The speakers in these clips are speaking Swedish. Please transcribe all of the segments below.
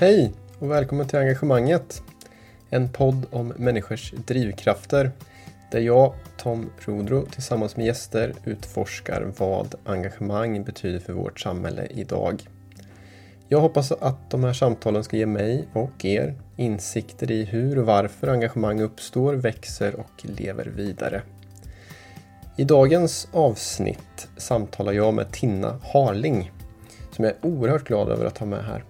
Hej och välkommen till Engagemanget. En podd om människors drivkrafter. Där jag, Tom Rodro, tillsammans med gäster utforskar vad engagemang betyder för vårt samhälle idag. Jag hoppas att de här samtalen ska ge mig och er insikter i hur och varför engagemang uppstår, växer och lever vidare. I dagens avsnitt samtalar jag med Tinna Harling som jag är oerhört glad över att ha med här.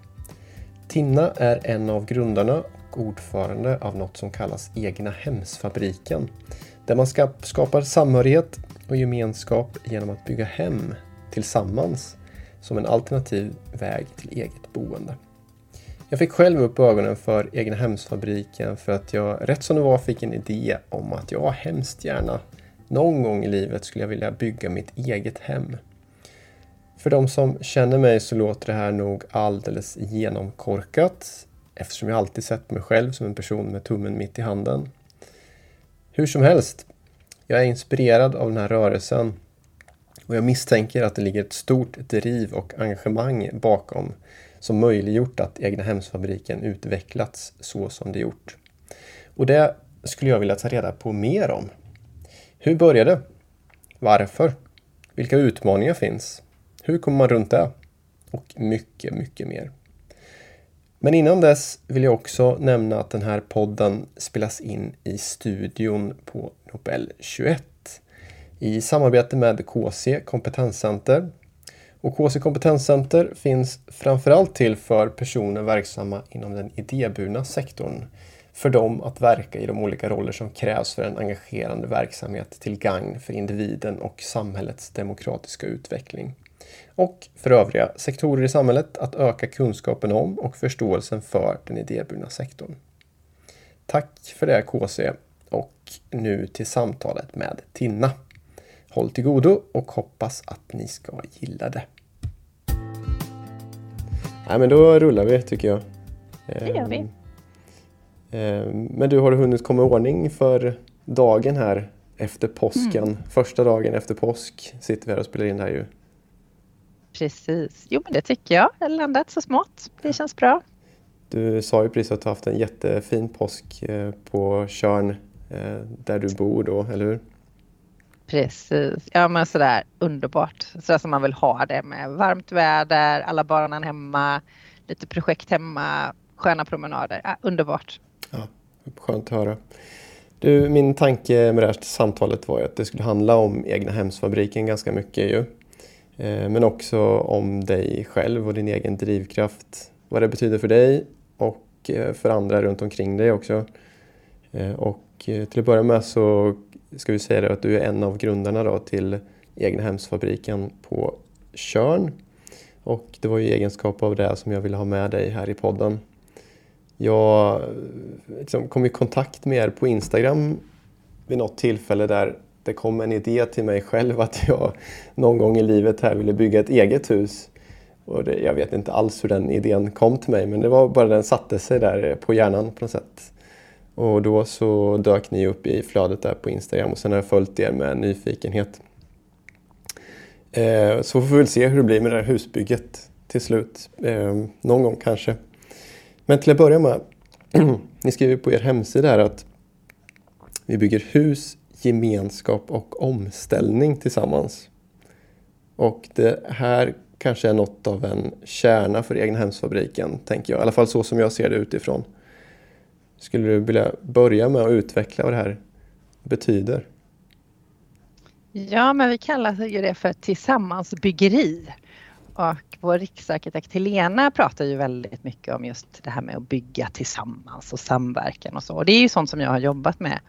Tinna är en av grundarna och ordförande av något som kallas Egna Hemsfabriken. Där man skapar samhörighet och gemenskap genom att bygga hem tillsammans som en alternativ väg till eget boende. Jag fick själv upp ögonen för Egna Hemsfabriken för att jag rätt som det var fick en idé om att jag hemskt gärna någon gång i livet skulle jag vilja bygga mitt eget hem. För de som känner mig så låter det här nog alldeles genomkorkat eftersom jag alltid sett mig själv som en person med tummen mitt i handen. Hur som helst, jag är inspirerad av den här rörelsen och jag misstänker att det ligger ett stort driv och engagemang bakom som möjliggjort att Egna Hemsfabriken utvecklats så som det gjort. Och det skulle jag vilja ta reda på mer om. Hur började det? Varför? Vilka utmaningar finns? Hur kommer man runt det? Och mycket, mycket mer. Men innan dess vill jag också nämna att den här podden spelas in i studion på Nobel 21 i samarbete med KC Kompetenscenter. Och KC Kompetenscenter finns framförallt till för personer verksamma inom den idéburna sektorn. För dem att verka i de olika roller som krävs för en engagerande verksamhet till gagn för individen och samhällets demokratiska utveckling och för övriga sektorer i samhället att öka kunskapen om och förståelsen för den idéburna sektorn. Tack för det KC och nu till samtalet med Tinna. Håll till godo och hoppas att ni ska gilla det. Nej, men då rullar vi tycker jag. Det gör vi. Ehm, ehm, men du, har hunnit komma i ordning för dagen här efter påsken? Mm. Första dagen efter påsk sitter vi här och spelar in här ju. Precis. Jo, men det tycker jag. Jag har landat så smått. Det känns bra. Du sa ju precis att du haft en jättefin påsk eh, på Körn eh, där du bor då, eller hur? Precis. Ja, men sådär underbart. Sådär som man vill ha det med varmt väder, alla barnen hemma, lite projekt hemma, sköna promenader. Ja, underbart. Ja, skönt att höra. Du, min tanke med det här samtalet var ju att det skulle handla om egna hemsfabriken ganska mycket ju. Eh, men också om dig själv och din egen drivkraft. Vad det betyder för dig och eh, för andra runt omkring dig också. Eh, och till att börja med så ska vi säga att du är en av grundarna då till Egnahemsfabriken på Körn. Och det var i egenskap av det som jag ville ha med dig här i podden. Jag liksom kom i kontakt med er på Instagram vid något tillfälle där det kom en idé till mig själv att jag någon gång i livet här ville bygga ett eget hus. Och det, jag vet inte alls hur den idén kom till mig men det var bara den satte sig där på hjärnan på något sätt. Och då så dök ni upp i flödet där på Instagram och sen har jag följt er med nyfikenhet. Eh, så får vi väl se hur det blir med det här husbygget till slut. Eh, någon gång kanske. Men till att börja med, ni skriver på er hemsida här att vi bygger hus gemenskap och omställning tillsammans. Och det här kanske är något av en kärna för Egnahemsfabriken, tänker jag. I alla fall så som jag ser det utifrån. Skulle du vilja börja med att utveckla vad det här betyder? Ja, men vi kallar ju det för tillsammansbyggeri. Och vår riksarkitekt Helena pratar ju väldigt mycket om just det här med att bygga tillsammans och samverkan och så. Och det är ju sånt som jag har jobbat med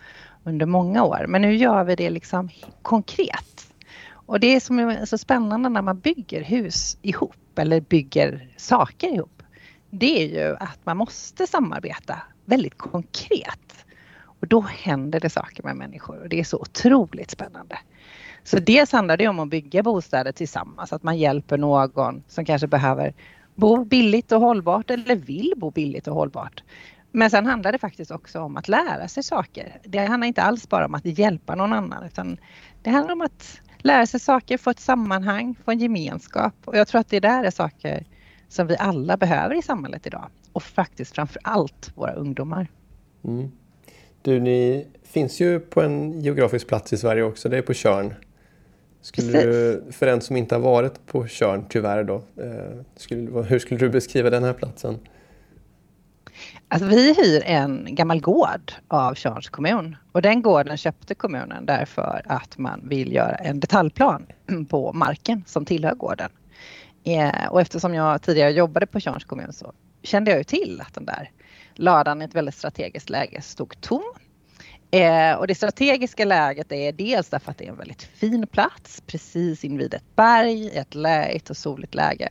under många år. Men nu gör vi det liksom konkret. Och det som är så spännande när man bygger hus ihop eller bygger saker ihop. Det är ju att man måste samarbeta väldigt konkret. Och då händer det saker med människor och det är så otroligt spännande. Så dels handlar det om att bygga bostäder tillsammans, att man hjälper någon som kanske behöver bo billigt och hållbart eller vill bo billigt och hållbart. Men sen handlar det faktiskt också om att lära sig saker. Det handlar inte alls bara om att hjälpa någon annan utan det handlar om att lära sig saker, få ett sammanhang, få en gemenskap och jag tror att det där är saker som vi alla behöver i samhället idag och faktiskt framför allt våra ungdomar. Mm. Du, ni finns ju på en geografisk plats i Sverige också, det är på Körn. Skulle du, för en som inte har varit på Körn, tyvärr då, eh, skulle, hur skulle du beskriva den här platsen? Alltså, vi hyr en gammal gård av Tjörns kommun och den gården köpte kommunen därför att man vill göra en detaljplan på marken som tillhör gården. Eh, och eftersom jag tidigare jobbade på Tjörns kommun så kände jag ju till att den där ladan i ett väldigt strategiskt läge stod tom. Eh, och det strategiska läget är dels därför att det är en väldigt fin plats precis invid ett berg, ett lägligt och soligt läge.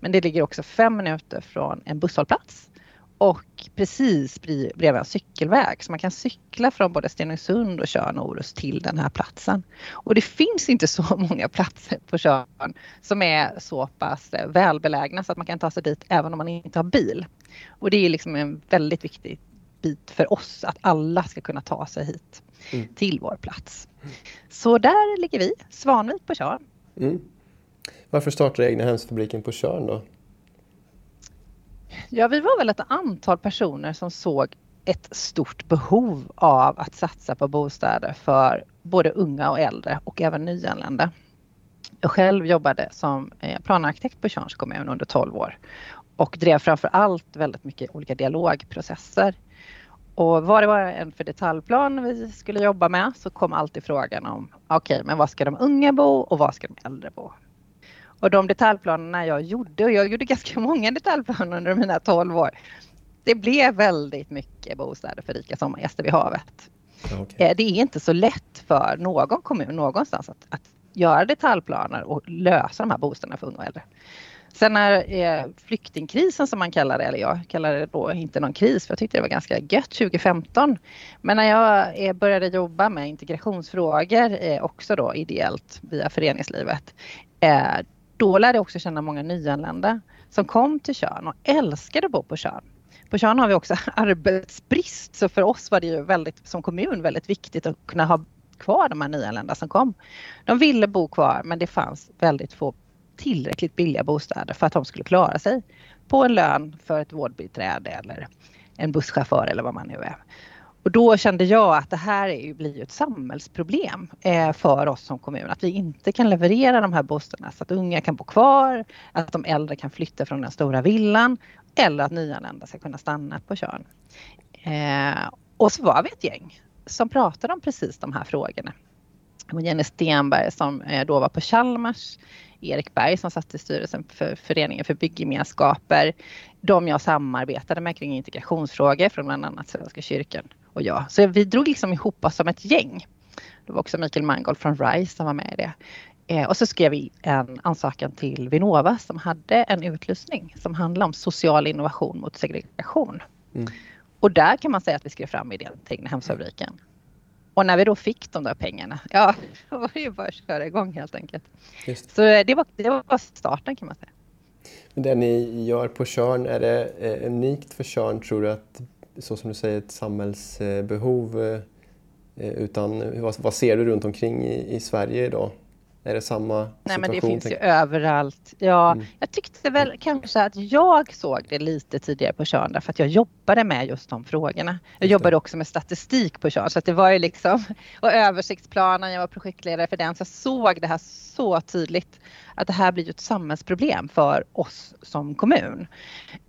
Men det ligger också fem minuter från en busshållplats och precis bredvid en cykelväg så man kan cykla från både Stenungsund och Tjörn och Orust till den här platsen. Och det finns inte så många platser på Tjörn som är så pass välbelägna så att man kan ta sig dit även om man inte har bil. Och det är liksom en väldigt viktig bit för oss att alla ska kunna ta sig hit mm. till vår plats. Så där ligger vi, Svanvik på Tjörn. Mm. Varför startade egnahemsfabriken på Tjörn då? Ja, vi var väl ett antal personer som såg ett stort behov av att satsa på bostäder för både unga och äldre och även nyanlända. Jag själv jobbade som eh, planarkitekt på Tjörns kommun under 12 år och drev framför allt väldigt mycket olika dialogprocesser. Och var det var en för detaljplan vi skulle jobba med så kom alltid frågan om okej, okay, men var ska de unga bo och var ska de äldre bo? Och de detaljplanerna jag gjorde, och jag gjorde ganska många detaljplaner under mina 12 år. Det blev väldigt mycket bostäder för rika sommargäster vid havet. Okay. Eh, det är inte så lätt för någon kommun någonstans att, att göra detaljplaner och lösa de här bostäderna för unga och äldre. Sen när eh, flyktingkrisen som man kallar det, eller jag kallar det då inte någon kris för jag tyckte det var ganska gött 2015. Men när jag eh, började jobba med integrationsfrågor eh, också då ideellt via föreningslivet eh, då lärde jag också känna många nyanlända som kom till Tjörn och älskade att bo på Tjörn. På Tjörn har vi också arbetsbrist så för oss var det ju väldigt, som kommun väldigt viktigt att kunna ha kvar de här nyanlända som kom. De ville bo kvar men det fanns väldigt få tillräckligt billiga bostäder för att de skulle klara sig på en lön för ett vårdbiträde eller en busschaufför eller vad man nu är. Och då kände jag att det här är ju, blir ett samhällsproblem eh, för oss som kommun. Att vi inte kan leverera de här bostäderna så att unga kan bo kvar, att de äldre kan flytta från den stora villan eller att nyanlända ska kunna stanna på Tjörn. Eh, och så var vi ett gäng som pratade om precis de här frågorna. Jenny Stenberg som eh, då var på Chalmers, Erik Berg som satt i styrelsen för Föreningen för byggemenskaper. De jag samarbetade med kring integrationsfrågor från bland annat Svenska kyrkan och jag. Så vi drog liksom ihop oss som ett gäng. Det var också Mikael Mangold från RISE som var med i det. Eh, och så skrev vi en ansökan till Vinnova som hade en utlysning som handlade om social innovation mot segregation. Mm. Och där kan man säga att vi skrev fram idén till Egnahemsfabriken. Och när vi då fick de där pengarna, ja, då var det ju bara att köra igång helt enkelt. Just. Så eh, det var, det var starten kan man säga. Det ni gör på Körn, är det eh, unikt för Körn tror du att så som du säger, ett samhällsbehov. Eh, eh, utan vad, vad ser du runt omkring i, i Sverige idag? Är det samma Nej, situation? men det finns ju överallt. Ja, mm. Jag tyckte väl kanske att jag såg det lite tidigare på Tjörn därför att jag jobbade med just de frågorna. Jag jobbade också med statistik på Tjörn så att det var ju liksom och översiktsplanen, jag var projektledare för den så jag såg det här så tydligt att det här blir ett samhällsproblem för oss som kommun.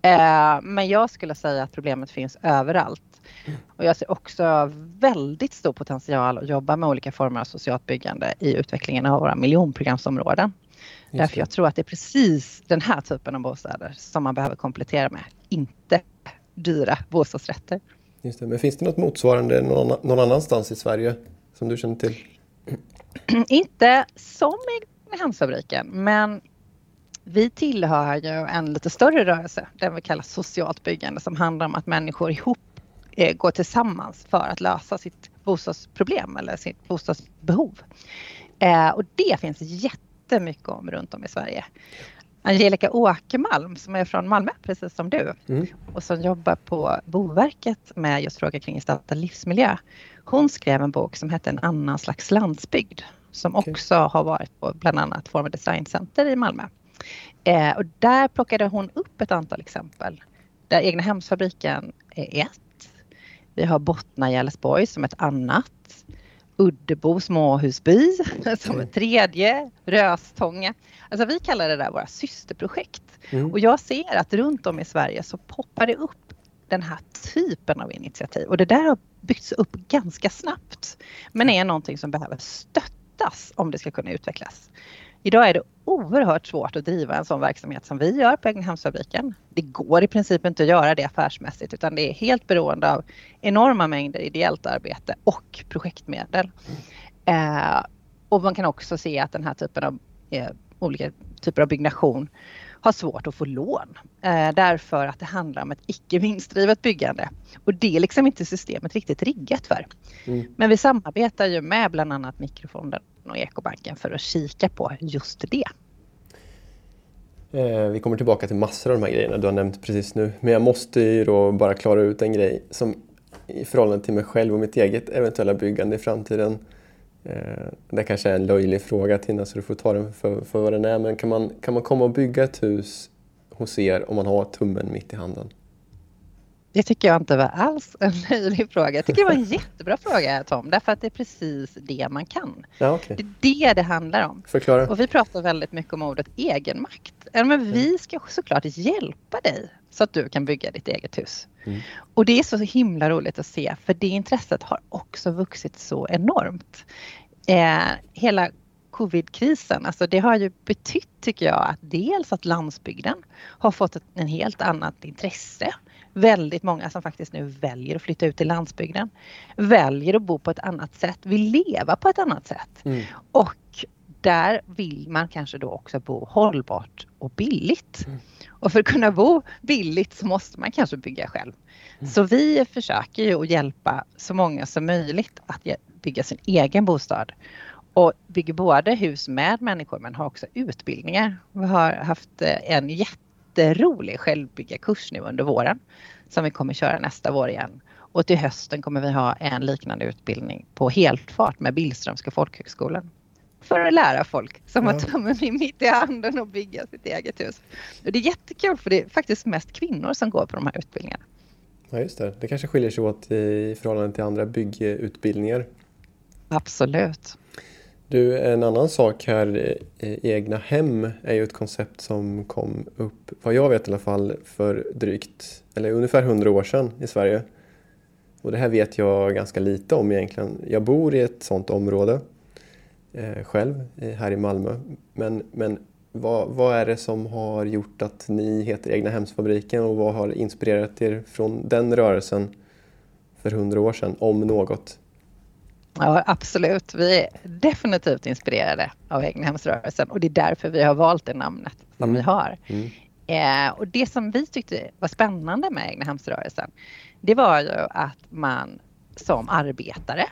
Eh, men jag skulle säga att problemet finns överallt. Och jag ser också väldigt stor potential att jobba med olika former av socialt byggande i utvecklingen av våra miljonprogramsområden. Därför jag tror att det är precis den här typen av bostäder som man behöver komplettera med, inte dyra bostadsrätter. Just det. Men finns det något motsvarande någon, någon annanstans i Sverige som du känner till? inte som i Egnahemsfabriken, men vi tillhör ju en lite större rörelse, den vi kallar socialt byggande, som handlar om att människor ihop eh, går tillsammans för att lösa sitt bostadsproblem eller sitt bostadsbehov. Eh, och det finns jättemycket om runt om i Sverige. Angelica Åkermalm som är från Malmö, precis som du, mm. och som jobbar på Boverket med just frågor kring gestaltad livsmiljö. Hon skrev en bok som hette En annan slags landsbygd som okay. också har varit på bland annat Form Design Center i Malmö. Eh, och där plockade hon upp ett antal exempel. Där Egna Hemsfabriken är ett. Vi har Bottna i Älvsborg som ett annat. Uddebo småhusby som ett tredje. Röstånga. Alltså vi kallar det där våra systerprojekt. Mm. Och jag ser att runt om i Sverige så poppar det upp den här typen av initiativ. Och det där har byggts upp ganska snabbt. Men är någonting som behöver stöttas om det ska kunna utvecklas. Idag är det oerhört svårt att driva en sån verksamhet som vi gör på Egnahemsfabriken. Det går i princip inte att göra det affärsmässigt utan det är helt beroende av enorma mängder ideellt arbete och projektmedel. Eh, och man kan också se att den här typen av eh, olika typer av byggnation har svårt att få lån eh, därför att det handlar om ett icke vinstdrivet byggande. Och det är liksom inte systemet riktigt riggat för. Mm. Men vi samarbetar ju med bland annat Mikrofonden och Ekobanken för att kika på just det. Eh, vi kommer tillbaka till massor av de här grejerna du har nämnt precis nu. Men jag måste ju då bara klara ut en grej som i förhållande till mig själv och mitt eget eventuella byggande i framtiden. Eh, det kanske är en löjlig fråga Tina, så du får ta den för, för vad den är. Men kan man, kan man komma och bygga ett hus hos er om man har tummen mitt i handen? Det tycker jag inte var alls en löjlig fråga. Jag tycker det var en jättebra fråga Tom, därför att det är precis det man kan. Ja, okay. Det är det det handlar om. Förklara. Och vi pratar väldigt mycket om ordet egenmakt. men vi ska såklart hjälpa dig så att du kan bygga ditt eget hus. Mm. Och det är så himla roligt att se för det intresset har också vuxit så enormt. Eh, hela covidkrisen, alltså det har ju betytt tycker jag att dels att landsbygden har fått ett en helt annat intresse. Väldigt många som faktiskt nu väljer att flytta ut till landsbygden. Väljer att bo på ett annat sätt, vill leva på ett annat sätt. Mm. Och där vill man kanske då också bo hållbart och billigt. Mm. Och för att kunna bo billigt så måste man kanske bygga själv. Mm. Så vi försöker ju att hjälpa så många som möjligt att bygga sin egen bostad. Och bygger både hus med människor men har också utbildningar. Vi har haft eh, en jätterolig självbyggarkurs nu under våren som vi kommer köra nästa vår igen. Och till hösten kommer vi ha en liknande utbildning på helfart med Billströmska folkhögskolan för att lära folk som ja. har tummen mitt i handen och bygga sitt eget hus. Och det är jättekul för det är faktiskt mest kvinnor som går på de här utbildningarna. Ja just det, det kanske skiljer sig åt i förhållande till andra byggutbildningar. Absolut. Du, en annan sak här, egna hem är ju ett koncept som kom upp, vad jag vet i alla fall, för drygt, eller ungefär hundra år sedan i Sverige. Och det här vet jag ganska lite om egentligen. Jag bor i ett sådant område eh, själv här i Malmö. Men, men vad, vad, är det som har gjort att ni heter Egna Hemsfabriken och vad har inspirerat er från den rörelsen för hundra år sedan, om något? Ja, absolut. Vi är definitivt inspirerade av Egnahemsrörelsen och det är därför vi har valt det namnet som mm. vi har. Mm. Eh, och det som vi tyckte var spännande med Egnahemsrörelsen, det var ju att man som arbetare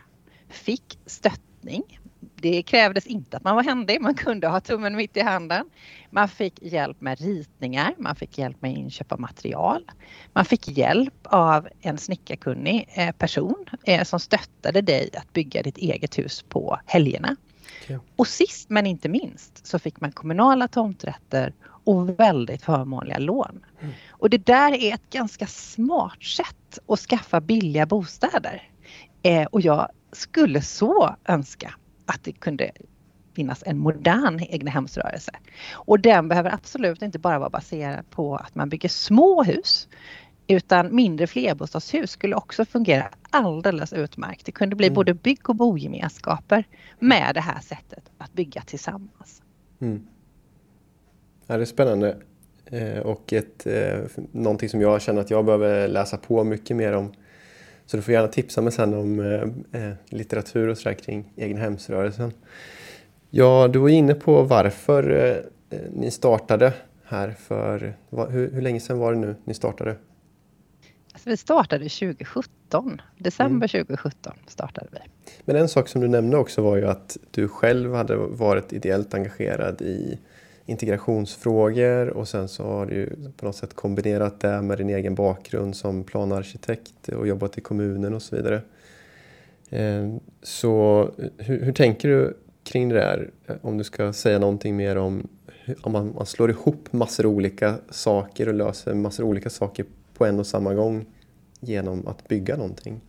fick stöttning det krävdes inte att man var händig, man kunde ha tummen mitt i handen. Man fick hjälp med ritningar, man fick hjälp med inköp av material. Man fick hjälp av en snickarkunnig eh, person eh, som stöttade dig att bygga ditt eget hus på helgerna. Okay. Och sist men inte minst så fick man kommunala tomträtter och väldigt förmånliga lån. Mm. Och det där är ett ganska smart sätt att skaffa billiga bostäder. Eh, och jag skulle så önska att det kunde finnas en modern egnahemsrörelse. Och den behöver absolut inte bara vara baserad på att man bygger små hus utan mindre flerbostadshus skulle också fungera alldeles utmärkt. Det kunde bli mm. både bygg och bogemenskaper med det här sättet att bygga tillsammans. Mm. Ja, det är spännande eh, och ett, eh, någonting som jag känner att jag behöver läsa på mycket mer om så du får gärna tipsa mig sen om eh, eh litteratur och sådär kring egnahemsrörelsen. Ja, du var inne på varför eh, eh ni startade här för, va, hur, hur, länge sedan var det nu ni startade? Alltså, vi startade 2017, december mm. 2017 startade vi. Men en sak som du nämnde också var ju att du själv hade varit ideellt engagerad i integrationsfrågor och sen så har du på något sätt kombinerat det med din egen bakgrund som planarkitekt och jobbat i kommunen och så vidare. Ehm, så hur, hur tänker du kring det där. Om du ska säga någonting mer om om man, man slår ihop massor olika saker och löser massor olika saker på en och samma gång genom att bygga någonting.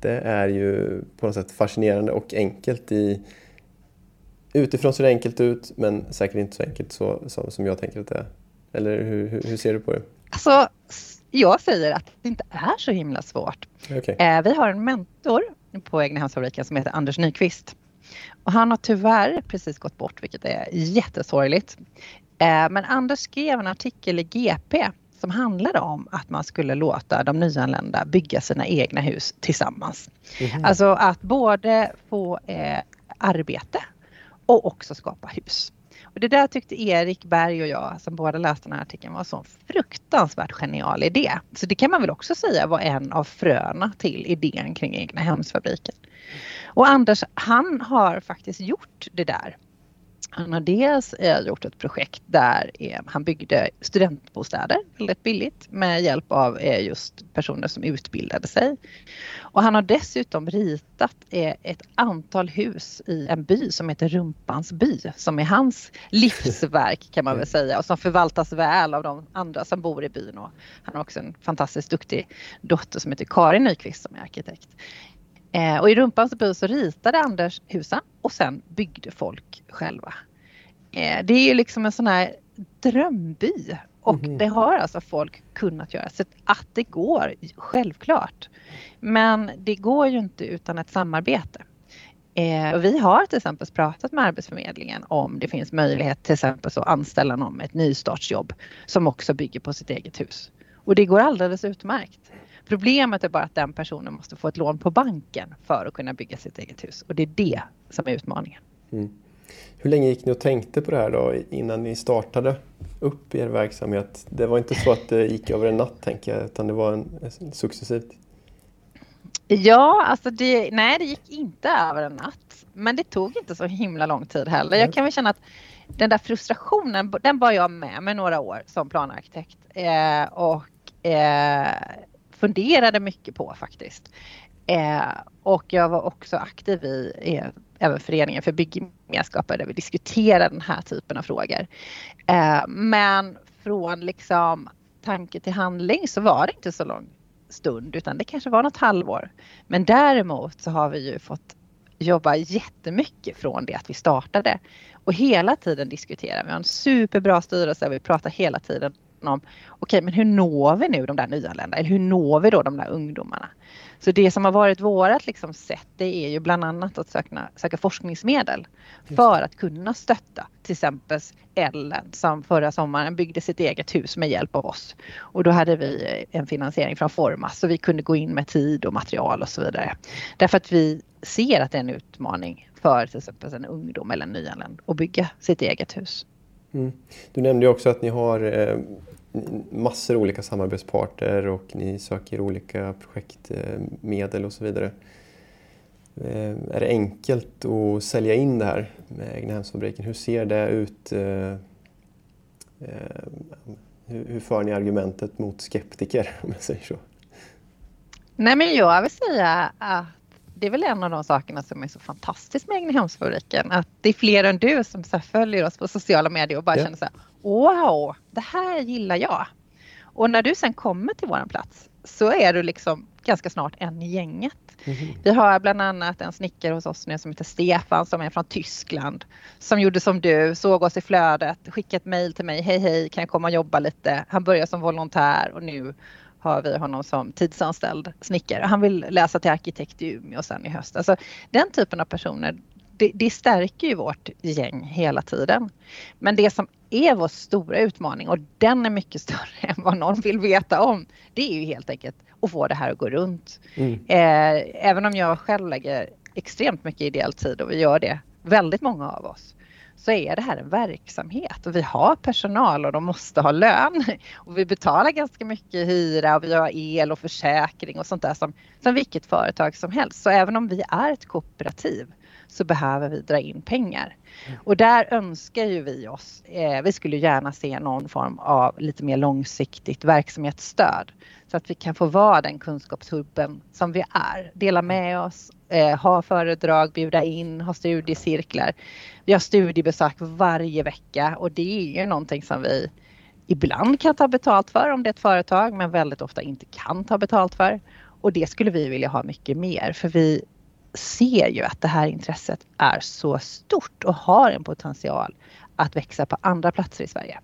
Det är ju på något sätt fascinerande och enkelt i Utifrån ser det enkelt ut men säkert inte så enkelt så, så som jag tänker att det är. Eller hur, hur, hur, ser du på det? Alltså, jag säger att det inte är så himla svårt. Okay. Eh, vi har en mentor på Egnahemsfabriken som heter Anders Nyqvist. Och han har tyvärr precis gått bort vilket är jättesorgligt. Eh, men Anders skrev en artikel i GP som handlade om att man skulle låta de nyanlända bygga sina egna hus tillsammans. Mm. Alltså att både få eh, arbete och också skapa hus. Och det där tyckte Erik Berg och jag som båda läste den här artikeln var en sån fruktansvärt genial idé. Så det kan man väl också säga var en av fröna till idén kring egna hemsfabriken. Och Anders han har faktiskt gjort det där han har dels eh, gjort ett projekt där eh, han byggde studentbostäder väldigt billigt med hjälp av eh, just personer som utbildade sig. Och han har dessutom ritat ett antal hus i en by som heter Rumpans by som är hans livsverk kan man väl säga och som förvaltas väl av de andra som bor i byn. Och han har också en fantastiskt duktig dotter som heter Karin Nyqvist som är arkitekt. Eh, och i Rumpans by så ritade Anders husen och sen byggde folk själva. Eh, det är ju liksom en sån här drömby och mm. det har alltså folk kunnat göra. Så att det går, självklart. Men det går ju inte utan ett samarbete. Eh, och vi har till exempel pratat med Arbetsförmedlingen om det finns möjlighet till exempel att anställa någon med ett nystartsjobb som också bygger på sitt eget hus. Och det går alldeles utmärkt. Problemet är bara att den personen måste få ett lån på banken för att kunna bygga sitt eget hus och det är det som är utmaningen. Mm. Hur länge gick ni och tänkte på det här då innan ni startade upp er verksamhet? Det var inte så att det gick över en natt tänker jag utan det var en, successivt. Ja, alltså det, nej det gick inte över en natt. Men det tog inte så himla lång tid heller. Jag kan väl känna att den där frustrationen, den var jag med med några år som planarkitekt. Eh, och eh, funderade mycket på faktiskt. Eh, och jag var också aktiv i eh, även föreningen för bygggemenskaper där vi diskuterar den här typen av frågor. Eh, men från liksom tanke till handling så var det inte så lång stund utan det kanske var något halvår. Men däremot så har vi ju fått jobba jättemycket från det att vi startade och hela tiden diskutera. Vi har en superbra styrelse, vi pratar hela tiden om okej okay, men hur når vi nu de där nyanlända eller hur når vi då de där ungdomarna? Så det som har varit vårat liksom sätt det är ju bland annat att söka, söka forskningsmedel för att kunna stötta till exempel Ellen som förra sommaren byggde sitt eget hus med hjälp av oss. Och då hade vi en finansiering från Formas så vi kunde gå in med tid och material och så vidare. Därför att vi ser att det är en utmaning för till exempel en ungdom eller en nyanländ att bygga sitt eget hus. Mm. Du nämnde också att ni har eh, massor av olika samarbetspartner och ni söker olika projektmedel och så vidare. Eh, är det enkelt att sälja in det här med Egnahemsfabriken? Hur ser det ut? Eh, eh, hur för ni argumentet mot skeptiker om jag säger så? Nej men jag vill säga att det är väl en av de sakerna som är så fantastiskt med Egnahemsfabriken. Att det är fler än du som så följer oss på sociala medier och bara ja. känner så här, wow, det här gillar jag. Och när du sen kommer till våran plats så är du liksom ganska snart en i gänget. Mm. Vi har bland annat en snickare hos oss nu som heter Stefan som är från Tyskland. Som gjorde som du, såg oss i flödet, skickade ett mail till mig. Hej hej, kan jag komma och jobba lite? Han börjar som volontär och nu har vi honom som tidsanställd snickare. Han vill läsa till arkitekt i Umeå sen i höst. Alltså, den typen av personer, det, det stärker ju vårt gäng hela tiden. Men det som är vår stora utmaning och den är mycket större än vad någon vill veta om. Det är ju helt enkelt att få det här att gå runt. Mm. Eh, även om jag själv lägger extremt mycket ideell tid och vi gör det väldigt många av oss så är det här en verksamhet och vi har personal och de måste ha lön. Och vi betalar ganska mycket hyra och vi har el och försäkring och sånt där som, som vilket företag som helst. Så även om vi är ett kooperativ så behöver vi dra in pengar. Och där önskar ju vi oss, eh, vi skulle gärna se någon form av lite mer långsiktigt verksamhetsstöd. Så att vi kan få vara den kunskapshubben som vi är, dela med oss eh, ha föredrag, bjuda in, ha studiecirklar. Vi har studiebesök varje vecka och det är ju någonting som vi ibland kan ta betalt för om det är ett företag men väldigt ofta inte kan ta betalt för. Och det skulle vi vilja ha mycket mer för vi ser ju att det här intresset är så stort och har en potential att växa på andra platser i Sverige.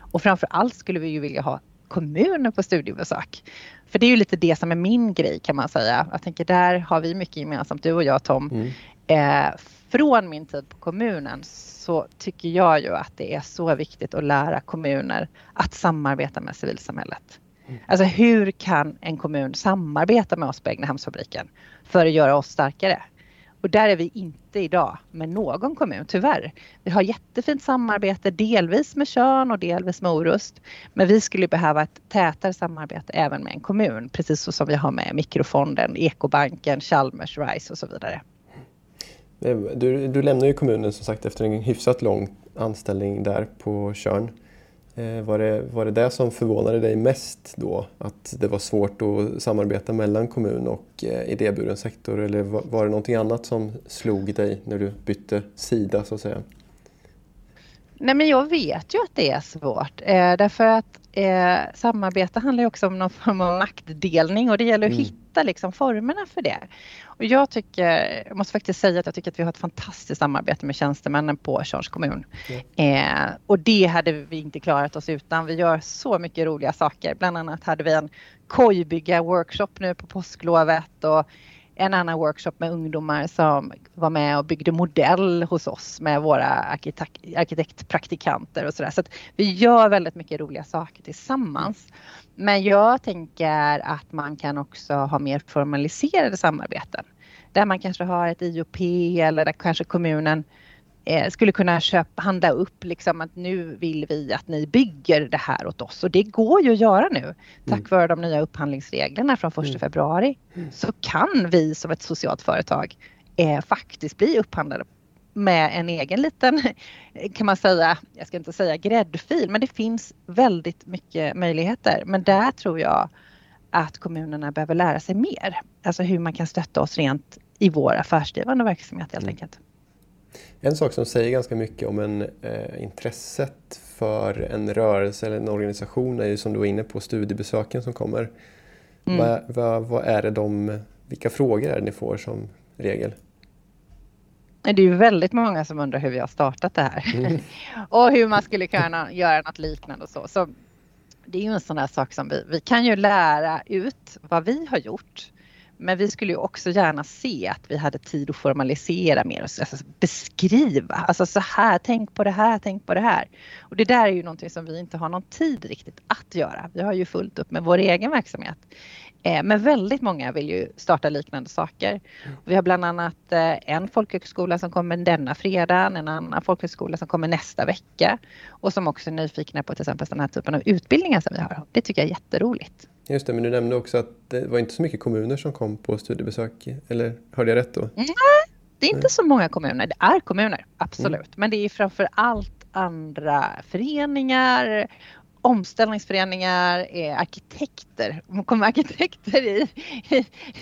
Och framför allt skulle vi ju vilja ha kommuner på studiebesök. För det är ju lite det som är min grej kan man säga. Jag tänker där har vi mycket gemensamt, du och jag Tom. Mm. Eh, från min tid på kommunen så tycker jag ju att det är så viktigt att lära kommuner att samarbeta med civilsamhället. Mm. Alltså hur kan en kommun samarbeta med oss på Egnahemsfabriken för att göra oss starkare? Och där är vi inte idag med någon kommun, tyvärr. Vi har jättefint samarbete, delvis med Tjörn och delvis med Orust. Men vi skulle behöva ett tätare samarbete även med en kommun, precis så som vi har med Mikrofonden, Ekobanken, Chalmers, RISE och så vidare. Du, du lämnar ju kommunen som sagt efter en hyfsat lång anställning där på Körn. Eh, var det, var det det som förvånade dig mest då? Att det var svårt att samarbeta mellan kommun och eh, idéburen sektor eller var det någonting annat som slog dig när du bytte sida så att säga? Nej men jag vet ju att det är svårt eh, därför att eh, samarbete handlar ju också om någon form av maktdelning och det gäller att mm. hitta liksom formerna för det. Och jag tycker, jag måste faktiskt säga att jag tycker att vi har ett fantastiskt samarbete med tjänstemännen på Tjörns kommun. Mm. Eh, och det hade vi inte klarat oss utan. Vi gör så mycket roliga saker. Bland annat hade vi en kojbygga-workshop nu på påsklovet och en annan workshop med ungdomar som var med och byggde modell hos oss med våra arkitekt, arkitektpraktikanter och sådär. Så att vi gör väldigt mycket roliga saker tillsammans. Men jag tänker att man kan också ha mer formaliserade samarbeten. Där man kanske har ett IOP eller där kanske kommunen eh, skulle kunna köpa, handla upp liksom att nu vill vi att ni bygger det här åt oss och det går ju att göra nu. Tack mm. vare de nya upphandlingsreglerna från 1 mm. februari mm. så kan vi som ett socialt företag eh, faktiskt bli upphandlade med en egen liten, kan man säga, jag ska inte säga gräddfil, men det finns väldigt mycket möjligheter. Men där tror jag att kommunerna behöver lära sig mer. Alltså hur man kan stötta oss rent i vår affärsdrivande verksamhet helt mm. enkelt. En sak som säger ganska mycket om en, eh, intresset för en rörelse eller en organisation är ju som du var inne på studiebesöken som kommer. Mm. Vad, vad, vad, är det de, vilka frågor är det ni får som regel? Det är ju väldigt många som undrar hur vi har startat det här mm. och hur man skulle kunna göra något liknande och så. så det är ju en sån där sak som vi, vi kan ju lära ut vad vi har gjort men vi skulle ju också gärna se att vi hade tid att formalisera mer och alltså beskriva. Alltså så här, tänk på det här, tänk på det här. Och det där är ju någonting som vi inte har någon tid riktigt att göra. Vi har ju fullt upp med vår egen verksamhet. Eh, men väldigt många vill ju starta liknande saker. Vi har bland annat eh, en folkhögskola som kommer denna fredag, en annan folkhögskola som kommer nästa vecka och som också är nyfikna på till exempel den här typen av utbildningar som vi har. Det tycker jag är jätteroligt. Just det, men du nämnde också att det var inte så mycket kommuner som kom på studiebesök, eller hörde jag rätt då? Nej, det är inte så många kommuner. Det är kommuner, absolut. Mm. Men det är framför allt andra föreningar omställningsföreningar, är arkitekter. Det kommer arkitekter i,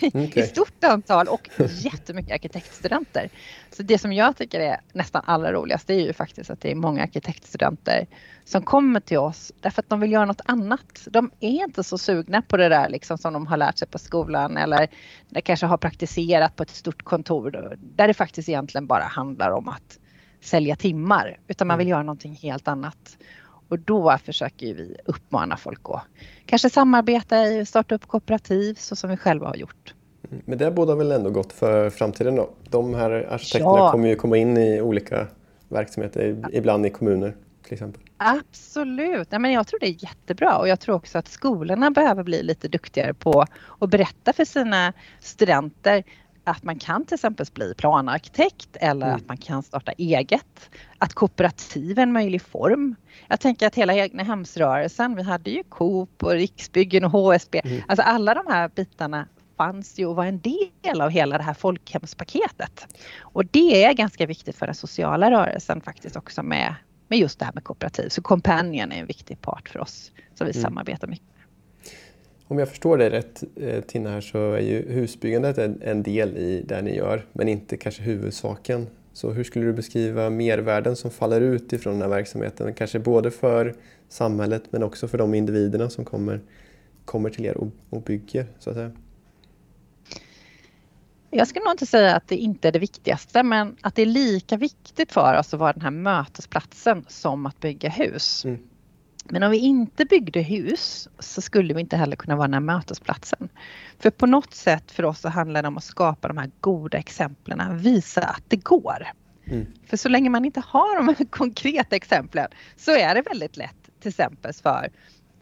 i, okay. i, stort antal och jättemycket arkitektstudenter. Så det som jag tycker är nästan allra roligast är ju faktiskt att det är många arkitektstudenter som kommer till oss därför att de vill göra något annat. De är inte så sugna på det där liksom som de har lärt sig på skolan eller de kanske har praktiserat på ett stort kontor där det faktiskt egentligen bara handlar om att sälja timmar utan man vill mm. göra någonting helt annat. Och då försöker vi uppmana folk att kanske samarbeta i starta upp kooperativ så som vi själva har gjort. Mm, men det båda väl ändå gott för framtiden då? De här arkitekterna ja. kommer ju komma in i olika verksamheter, ibland i kommuner till exempel. Absolut, ja, men jag tror det är jättebra och jag tror också att skolorna behöver bli lite duktigare på att berätta för sina studenter att man kan till exempel bli planarkitekt eller mm. att man kan starta eget. Att kooperativ är en möjlig form. Jag tänker att hela egna hemsrörelsen, vi hade ju Coop och Riksbyggen och HSB. Mm. Alltså alla de här bitarna fanns ju och var en del av hela det här folkhemspaketet. Och det är ganska viktigt för den sociala rörelsen faktiskt också med, med just det här med kooperativ. Så Companion är en viktig part för oss som vi mm. samarbetar mycket. Om jag förstår dig rätt eh, Tina här så är ju husbyggandet en, en del i det ni gör men inte kanske huvudsaken. Så hur skulle du beskriva mervärden som faller ut ifrån den här verksamheten? Kanske både för samhället men också för de individerna som kommer, kommer till er och, och bygger så att säga. Jag skulle nog inte säga att det inte är det viktigaste men att det är lika viktigt för oss att vara den här mötesplatsen som att bygga hus. Mm. Men om vi inte byggde hus så skulle vi inte heller kunna vara den här mötesplatsen. För på något sätt för oss så handlar det om att skapa de här goda exemplen, visa att det går. Mm. För så länge man inte har de här konkreta exemplen så är det väldigt lätt till exempel för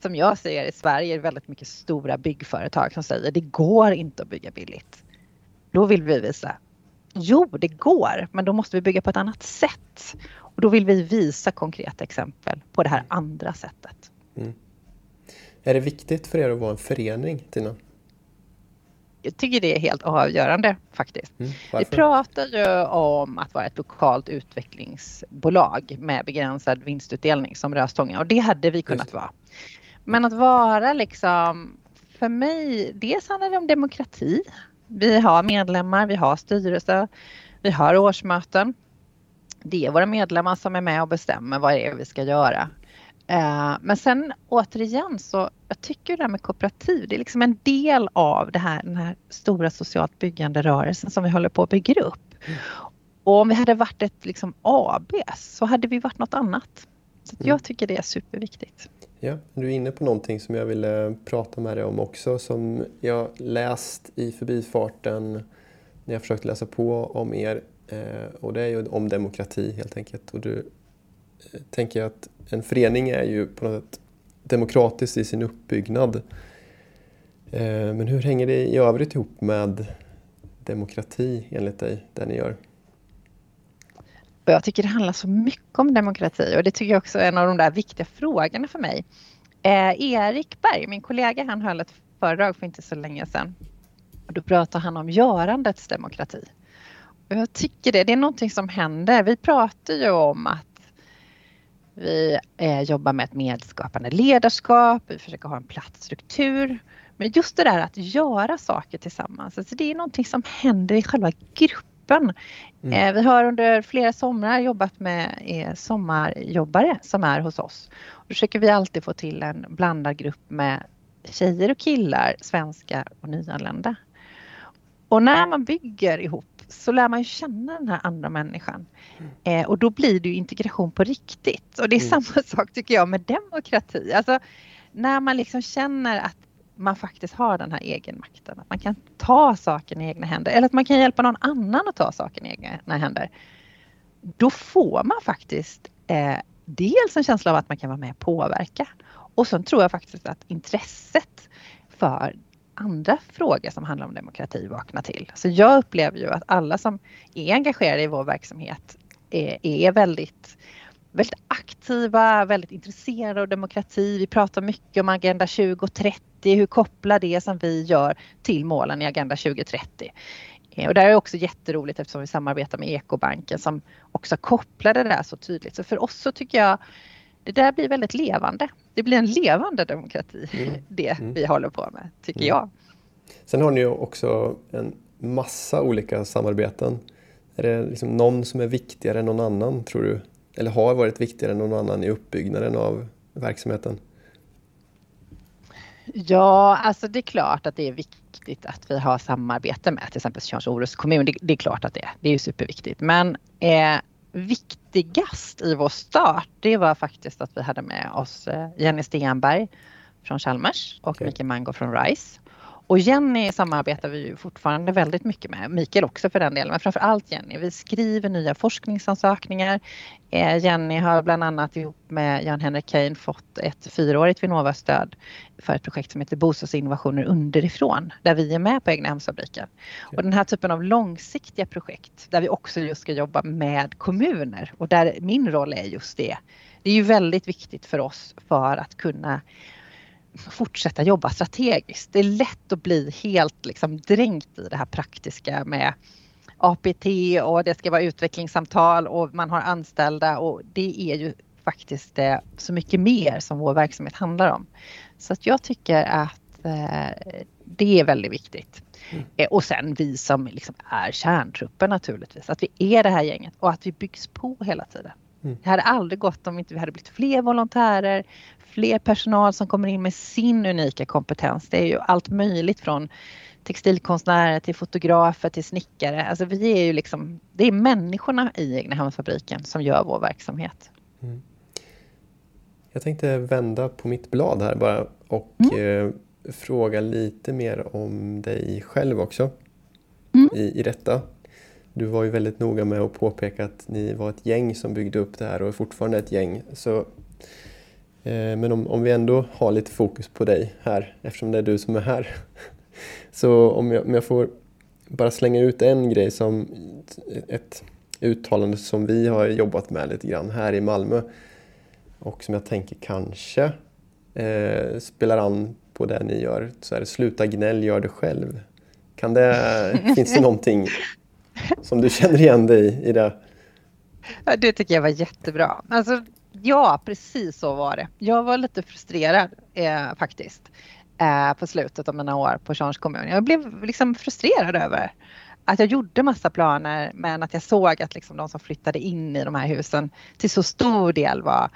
som jag ser i Sverige väldigt mycket stora byggföretag som säger det går inte att bygga billigt. Då vill vi visa Jo, det går, men då måste vi bygga på ett annat sätt. Och då vill vi visa konkreta exempel på det här andra sättet. Mm. Är det viktigt för er att vara en förening, Tina? Jag tycker det är helt avgörande faktiskt. Mm, vi pratar ju om att vara ett lokalt utvecklingsbolag med begränsad vinstutdelning som Röstånga och det hade vi kunnat vara. Men att vara liksom, för mig, dels handlar det om demokrati. Vi har medlemmar, vi har styrelse, vi har årsmöten. Det är våra medlemmar som är med och bestämmer vad det är vi ska göra. Eh, men sen återigen så jag tycker det här med kooperativ, det är liksom en del av det här, den här stora socialt byggande rörelsen som vi håller på att bygga upp. Och om vi hade varit ett liksom AB så hade vi varit något annat. Så jag mm. tycker det är superviktigt. Ja, du är inne på någonting som jag ville prata med dig om också som jag läst i förbifarten när jag försökt läsa på om er eh, och det är ju om demokrati helt enkelt. Och du eh, tänker att en förening är ju på något sätt demokratisk i sin uppbyggnad. Eh, men hur hänger det i övrigt ihop med demokrati enligt dig, det ni gör? Och jag tycker det handlar så mycket om demokrati och det tycker jag också är en av de där viktiga frågorna för mig. Eh, Erik Berg, min kollega, han höll ett föredrag för inte så länge sedan. Och då pratade han om görandets demokrati. Och jag tycker det, det är någonting som händer. Vi pratar ju om att vi eh, jobbar med ett medskapande ledarskap, vi försöker ha en platt struktur. Men just det där att göra saker tillsammans, alltså det är någonting som händer i själva gruppen gruppen. Mm. Eh, vi har under flera somrar jobbat med sommarjobbare som är hos oss. Då försöker vi alltid få till en blandad grupp med tjejer och killar, svenskar och nyanlända. Och när man bygger ihop så lär man ju känna den här andra människan. Mm. Eh, och då blir det ju integration på riktigt. Och det är mm. samma sak tycker jag med demokrati. Alltså när man liksom känner att man faktiskt har den här egenmakten. Att man kan ta saken i egna händer eller att man kan hjälpa någon annan att ta saken i egna händer. Då får man faktiskt eh, dels en känsla av att man kan vara med och påverka och sen tror jag faktiskt att intresset för andra frågor som handlar om demokrati vaknar till. Så jag upplever ju att alla som är engagerade i vår verksamhet är, är väldigt väldigt aktiva, väldigt intresserade av demokrati. Vi pratar mycket om Agenda 2030, hur kopplar det som vi gör till målen i Agenda 2030. Eh, och det är också jätteroligt eftersom vi samarbetar med Ekobanken som också kopplar det där så tydligt. Så för oss så tycker jag det där blir väldigt levande. Det blir en levande demokrati, mm. det mm. vi håller på med, tycker mm. jag. Sen har ni ju också en massa olika samarbeten. Är det liksom någon som är viktigare än någon annan, tror du? Eller har varit viktigare än någon annan i uppbyggnaden av verksamheten? Ja, alltså det är klart att det är viktigt att vi har samarbete med till exempel Tjörns kommun. Det, det, är klart att det är. Det är superviktigt. Men eh, viktigast i vår start, det var faktiskt att vi hade med oss eh, Jenny Stenberg från Chalmers och okay. Mikael Mango från RISE. Och Jenny samarbetar vi ju fortfarande väldigt mycket med, Mikael också för den delen, men framför allt Jenny. Vi skriver nya forskningsansökningar. Eh, Jenny har bland annat ihop med Jan-Henrik Kane fått ett fyraårigt Vinnova-stöd för ett projekt som heter Bostadsinnovationer underifrån, där vi är med på Egnahemsfabriken. Okay. Och den här typen av långsiktiga projekt där vi också just ska jobba med kommuner och där min roll är just det. Det är ju väldigt viktigt för oss för att kunna fortsätta jobba strategiskt. Det är lätt att bli helt liksom dränkt i det här praktiska med APT och det ska vara utvecklingssamtal och man har anställda och det är ju faktiskt så mycket mer som vår verksamhet handlar om. Så att jag tycker att eh, det är väldigt viktigt. Mm. Eh, och sen vi som liksom är kärntruppen naturligtvis, att vi är det här gänget och att vi byggs på hela tiden. Mm. Det hade aldrig gått om inte vi hade blivit fler volontärer, fler personal som kommer in med sin unika kompetens. Det är ju allt möjligt från textilkonstnärer till fotografer till snickare. Alltså vi är ju liksom, det är människorna i Egnahemsfabriken som gör vår verksamhet. Mm. Jag tänkte vända på mitt blad här bara och mm. eh, fråga lite mer om dig själv också mm. i, i detta. Du var ju väldigt noga med att påpeka att ni var ett gäng som byggde upp det här och är fortfarande ett gäng. Så, men om, om vi ändå har lite fokus på dig här, eftersom det är du som är här. Så om jag, om jag får bara slänga ut en grej som ett uttalande som vi har jobbat med lite grann här i Malmö och som jag tänker kanske eh, spelar an på det ni gör. Så är det, sluta gnäll, gör det själv. Kan det, finns det någonting som du känner igen dig i det? Ja, det tycker jag var jättebra. Alltså, ja, precis så var det. Jag var lite frustrerad eh, faktiskt eh, på slutet av mina år på Tjörns kommun. Jag blev liksom frustrerad över att jag gjorde massa planer men att jag såg att liksom de som flyttade in i de här husen till så stor del var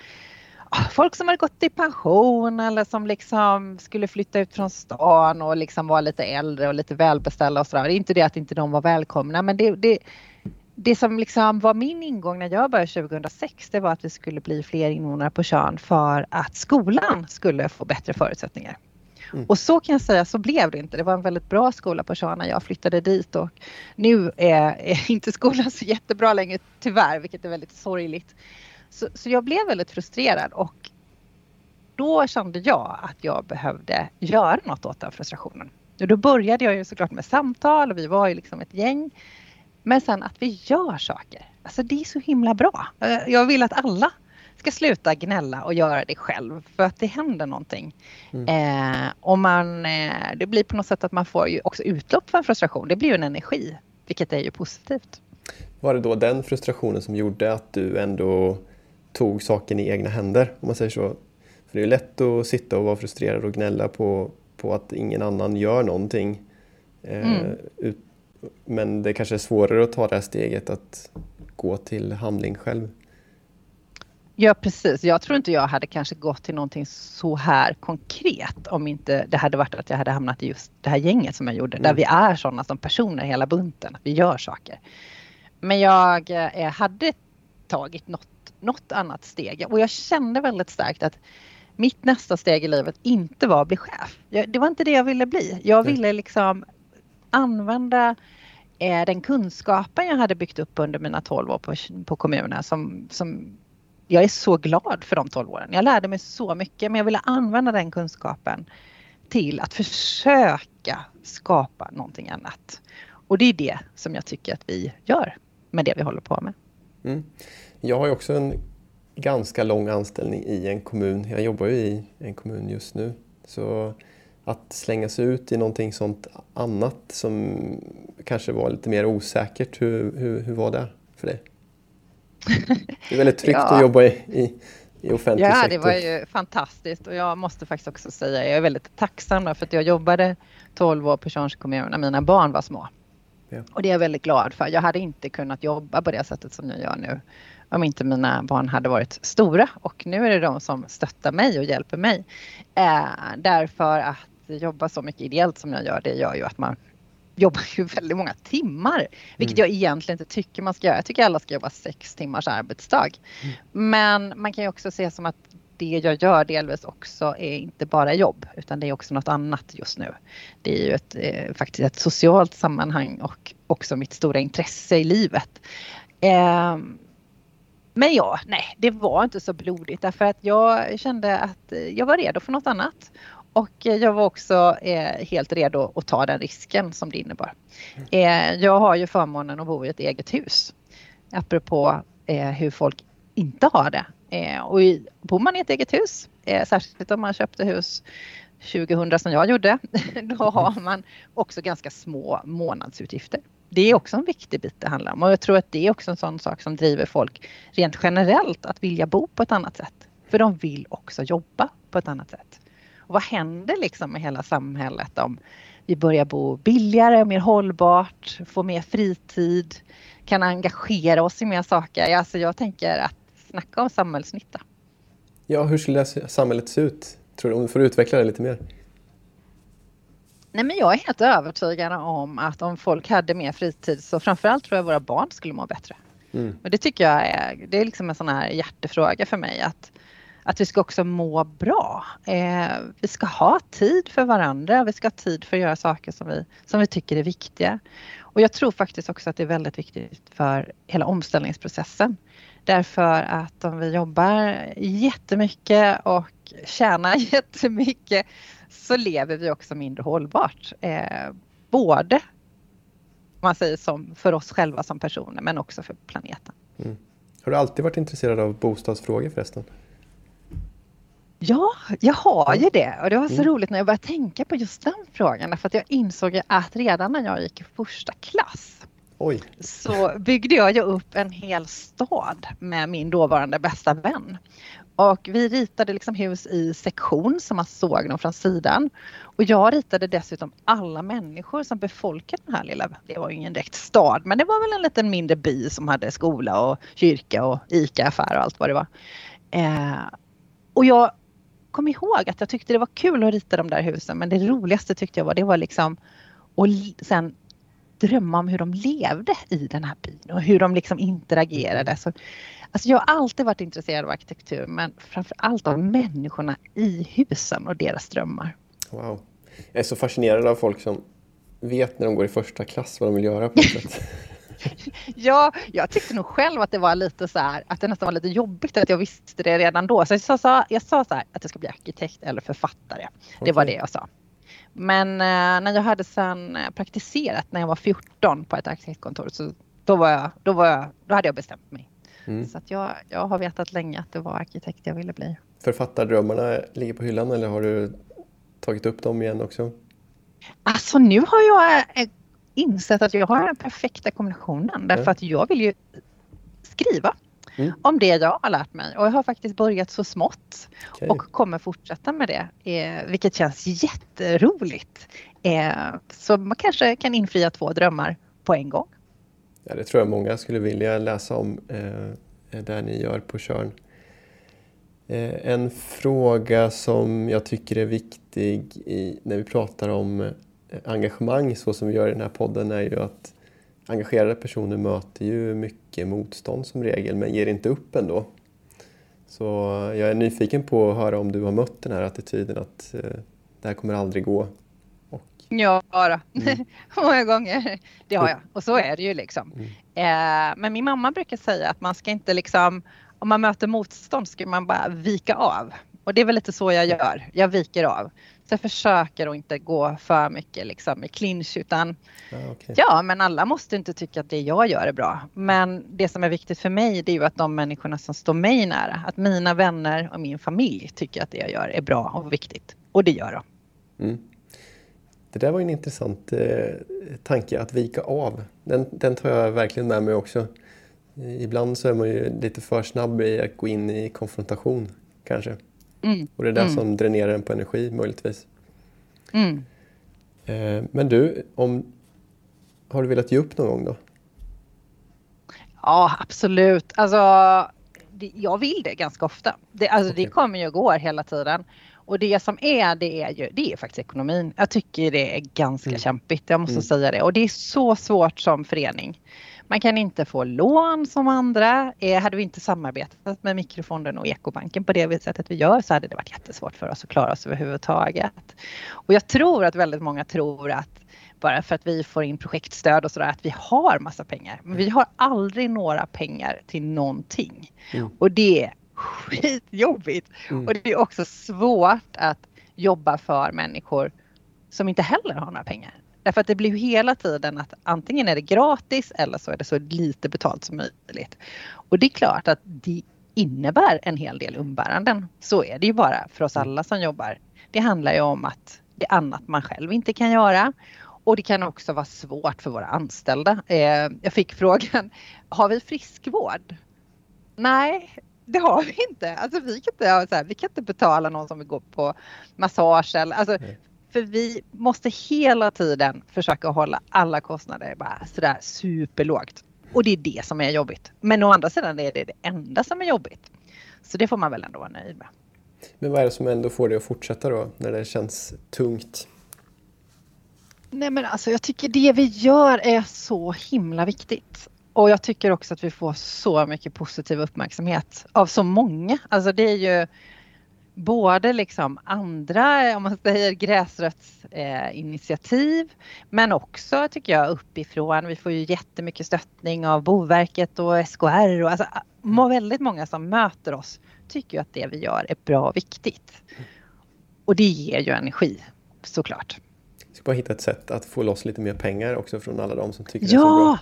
ah, folk som hade gått i pension eller som liksom skulle flytta ut från stan och liksom var lite äldre och lite välbeställda och sådär. Det är inte det att inte de var välkomna men det, det, det som liksom var min ingång när jag började 2006 det var att vi skulle bli fler invånare på Tjörn för att skolan skulle få bättre förutsättningar. Mm. Och så kan jag säga, så blev det inte. Det var en väldigt bra skola på Tjörn när jag flyttade dit och nu är, är inte skolan så jättebra längre tyvärr, vilket är väldigt sorgligt. Så, så jag blev väldigt frustrerad och då kände jag att jag behövde göra något åt den frustrationen. Och då började jag ju såklart med samtal och vi var ju liksom ett gäng. Men sen att vi gör saker. Alltså det är så himla bra. Jag vill att alla ska sluta gnälla och göra det själv för att det händer någonting. Mm. Eh, och man, eh, det blir på något sätt att man får ju också utlopp för en frustration. Det blir ju en energi, vilket är ju positivt. Var det då den frustrationen som gjorde att du ändå tog saken i egna händer, om man säger så. För det är lätt att sitta och vara frustrerad och gnälla på, på att ingen annan gör någonting. Eh, mm. ut, men det kanske är svårare att ta det här steget att gå till handling själv. Ja precis. Jag tror inte jag hade kanske gått till någonting så här konkret om inte det hade varit att jag hade hamnat i just det här gänget som jag gjorde. Mm. Där vi är sådana som personer hela bunten, att vi gör saker. Men jag eh, hade tagit något något annat steg. Och jag kände väldigt starkt att mitt nästa steg i livet inte var att bli chef. det var inte det jag ville bli. Jag ville liksom använda Eh, den kunskapen jag hade byggt upp under mina 12 år på, på kommunen som, som jag är så glad för de 12 åren. Jag lärde mig så mycket men jag ville använda den kunskapen till att försöka skapa någonting annat. Och det är det som jag tycker att vi gör med det vi håller på med. Mm. Jag har ju också en ganska lång anställning i en kommun. Jag jobbar ju i en kommun just nu. Så att slänga sig ut i någonting sånt annat som kanske var lite mer osäkert, hur, hur, hur var det för dig? Det är väldigt tryggt ja. att jobba i, i, i offentlig ja, sektor. Ja, det var ju fantastiskt och jag måste faktiskt också säga, jag är väldigt tacksam för att jag jobbade 12 år på Tjörns kommun när mina barn var små. Ja. Och det är jag väldigt glad för. Jag hade inte kunnat jobba på det sättet som jag gör nu om inte mina barn hade varit stora och nu är det de som stöttar mig och hjälper mig. Eh, därför att jobba så mycket ideellt som jag gör det gör ju att man jobbar ju väldigt många timmar. Vilket mm. jag egentligen inte tycker man ska göra. Jag tycker alla ska jobba sex timmars arbetsdag. Mm. Men man kan ju också se som att det jag gör delvis också är inte bara jobb utan det är också något annat just nu. Det är ju ett, eh, faktiskt ett socialt sammanhang och också mitt stora intresse i livet. Eh, men ja, nej, det var inte så blodigt därför att jag kände att jag var redo för något annat. Och jag var också eh, helt redo att ta den risken som det innebar. Eh, jag har ju förmånen att bo i ett eget hus. Apropå eh, hur folk inte har det. Eh, och i, bor man i ett eget hus, eh, särskilt om man köpte hus 2000 som jag gjorde, då har man också ganska små månadsutgifter det är också en viktig bit det handlar om och jag tror att det är också en sån sak som driver folk rent generellt att vilja bo på ett annat sätt. För de vill också jobba på ett annat sätt. Och vad händer liksom med hela samhället om vi börjar bo billigare, mer hållbart, får mer fritid, kan engagera oss i mer saker. Alltså jag tänker att snacka om samhällsnytta. Ja, hur skulle samhället se ut? Tror du, om du får utveckla det lite mer? Nej, men jag är helt övertygad om att om folk hade mer fritid så framförallt tror jag våra barn skulle må bättre. Mm. Och det tycker jag är, det är liksom en sån här hjärtefråga för mig att, att vi ska också må bra. Eh, vi ska ha tid för varandra, vi ska ha tid för att göra saker som vi, som vi tycker är viktiga. Och jag tror faktiskt också att det är väldigt viktigt för hela omställningsprocessen. Därför att om vi jobbar jättemycket och tjänar jättemycket så lever vi också mindre hållbart. Eh, både man säger som för oss själva som personer men också för planeten. Mm. Har du alltid varit intresserad av bostadsfrågor förresten? Ja, jag har ju det och det var så mm. roligt när jag började tänka på just den frågan för att jag insåg att redan när jag gick i första klass Oj. så byggde jag ju upp en hel stad med min dåvarande bästa vän. Och vi ritade liksom hus i sektion som man såg dem från sidan. Och jag ritade dessutom alla människor som befolkade den här lilla, det var ju ingen direkt stad, men det var väl en liten mindre by som hade skola och kyrka och ICA-affär och allt vad det var. Eh, och jag kom ihåg att jag tyckte det var kul att rita de där husen, men det roligaste tyckte jag var, det var liksom och sen drömma om hur de levde i den här byn och hur de liksom interagerade. Så Alltså jag har alltid varit intresserad av arkitektur men framför allt av människorna i husen och deras drömmar. Wow. Jag är så fascinerad av folk som vet när de går i första klass vad de vill göra på något sätt. ja, jag tyckte nog själv att det var lite så här, att det nästan var lite jobbigt att jag visste det redan då. Så jag sa, jag sa så här att jag ska bli arkitekt eller författare. Okay. Det var det jag sa. Men eh, när jag hade sen eh, praktiserat när jag var 14 på ett arkitektkontor så då, var jag, då, var jag, då hade jag bestämt mig. Mm. Så att jag, jag har vetat länge att det var arkitekt jag ville bli. Författardrömmarna ligger på hyllan eller har du tagit upp dem igen också? Alltså nu har jag eh, insett att jag har den perfekta kombinationen därför att jag vill ju skriva mm. om det jag har lärt mig och jag har faktiskt börjat så smått okay. och kommer fortsätta med det eh, vilket känns jätteroligt. Eh, så man kanske kan infria två drömmar på en gång. Ja, det tror jag många skulle vilja läsa om eh, där ni gör på Körn. Eh, en fråga som jag tycker är viktig i, när vi pratar om engagemang så som vi gör i den här podden är ju att engagerade personer möter ju mycket motstånd som regel men ger inte upp ändå. Så jag är nyfiken på att höra om du har mött den här attityden att eh, det här kommer aldrig gå Ja, då. Mm. många gånger. Det har jag och så är det ju liksom. Mm. Eh, men min mamma brukar säga att man ska inte liksom, om man möter motstånd ska man bara vika av. Och det är väl lite så jag gör. Jag viker av. Så jag försöker att inte gå för mycket liksom i clinch utan ah, okay. ja, men alla måste inte tycka att det jag gör är bra. Men det som är viktigt för mig det är ju att de människorna som står mig nära, att mina vänner och min familj tycker att det jag gör är bra och viktigt. Och det gör de. Mm. Det där var en intressant eh, tanke, att vika av. Den, den tar jag verkligen med mig också. Ibland så är man ju lite för snabb i att gå in i konfrontation kanske. Mm. Och det är det mm. som dränerar en på energi möjligtvis. Mm. Eh, men du, om, har du velat ge upp någon gång då? Ja, absolut. Alltså, det, jag vill det ganska ofta. Det, alltså, okay. det kommer ju och går hela tiden. Och det som är det är ju det är faktiskt ekonomin. Jag tycker det är ganska mm. kämpigt, jag måste mm. säga det. Och det är så svårt som förening. Man kan inte få lån som andra. Eh, hade vi inte samarbetat med Mikrofonden och Ekobanken på det sättet vi gör så hade det varit jättesvårt för oss att klara oss överhuvudtaget. Och jag tror att väldigt många tror att bara för att vi får in projektstöd och sådär att vi har massa pengar. Men vi har aldrig några pengar till någonting. Mm. Och det skitjobbigt. Mm. Och det är också svårt att jobba för människor som inte heller har några pengar. Därför att det blir hela tiden att antingen är det gratis eller så är det så lite betalt som möjligt. Och det är klart att det innebär en hel del umbäranden. Så är det ju bara för oss alla som jobbar. Det handlar ju om att det är annat man själv inte kan göra. Och det kan också vara svårt för våra anställda. Eh, jag fick frågan, har vi friskvård? Nej, det har vi inte. Alltså vi kan inte, så här, vi kan inte betala någon som vill gå på massage eller alltså, för vi måste hela tiden försöka hålla alla kostnader bara sådär superlågt. Och det är det som är jobbigt. Men å andra sidan är det det enda som är jobbigt. Så det får man väl ändå vara nöjd med. Men vad är det som ändå får dig att fortsätta då, när det känns tungt? Nej men alltså jag tycker det vi gör är så himla viktigt. Och jag tycker också att vi får så mycket positiv uppmärksamhet av så många. Alltså det är ju både liksom andra, om man säger gräsrötsinitiativ, eh, men också tycker jag uppifrån. Vi får ju jättemycket stöttning av Boverket och SKR och alltså väldigt många som möter oss tycker att det vi gör är bra och viktigt. Och det ger ju energi såklart. Vi ska bara hitta ett sätt att få loss lite mer pengar också från alla de som tycker ja, det är så bra.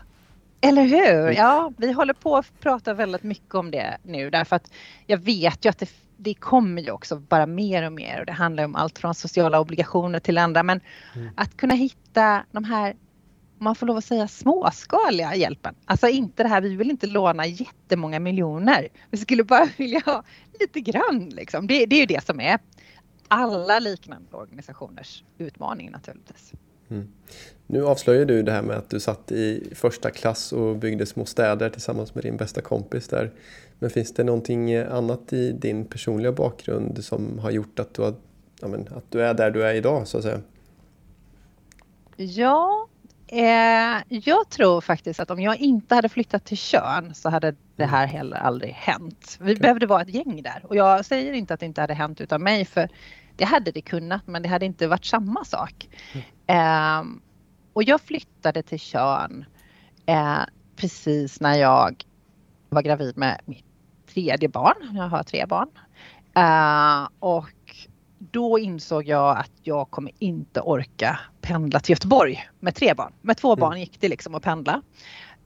Eller hur? Ja, vi håller på att prata väldigt mycket om det nu därför att jag vet ju att det, det kommer ju också bara mer och mer och det handlar om allt från sociala obligationer till andra men mm. att kunna hitta de här om man får lov att säga småskaliga hjälpen. Alltså inte det här, vi vill inte låna jättemånga miljoner. Vi skulle bara vilja ha lite grann liksom. Det, det är ju det som är alla liknande organisationers utmaning naturligtvis. Mm. Nu avslöjar du det här med att du satt i första klass och byggde små städer tillsammans med din bästa kompis där. Men finns det någonting annat i din personliga bakgrund som har gjort att du, har, ja, men, att du är där du är idag så att säga? Ja, eh, jag tror faktiskt att om jag inte hade flyttat till Tjörn så hade det här heller aldrig hänt. Vi okay. behövde vara ett gäng där och jag säger inte att det inte hade hänt utan mig för det hade det kunnat men det hade inte varit samma sak. Mm. Eh, och jag flyttade till Tjörn eh, precis när jag var gravid med mitt tredje barn. Jag har tre barn. Uh, och då insåg jag att jag kommer inte orka pendla till Göteborg med tre barn. Med två mm. barn gick det liksom att pendla.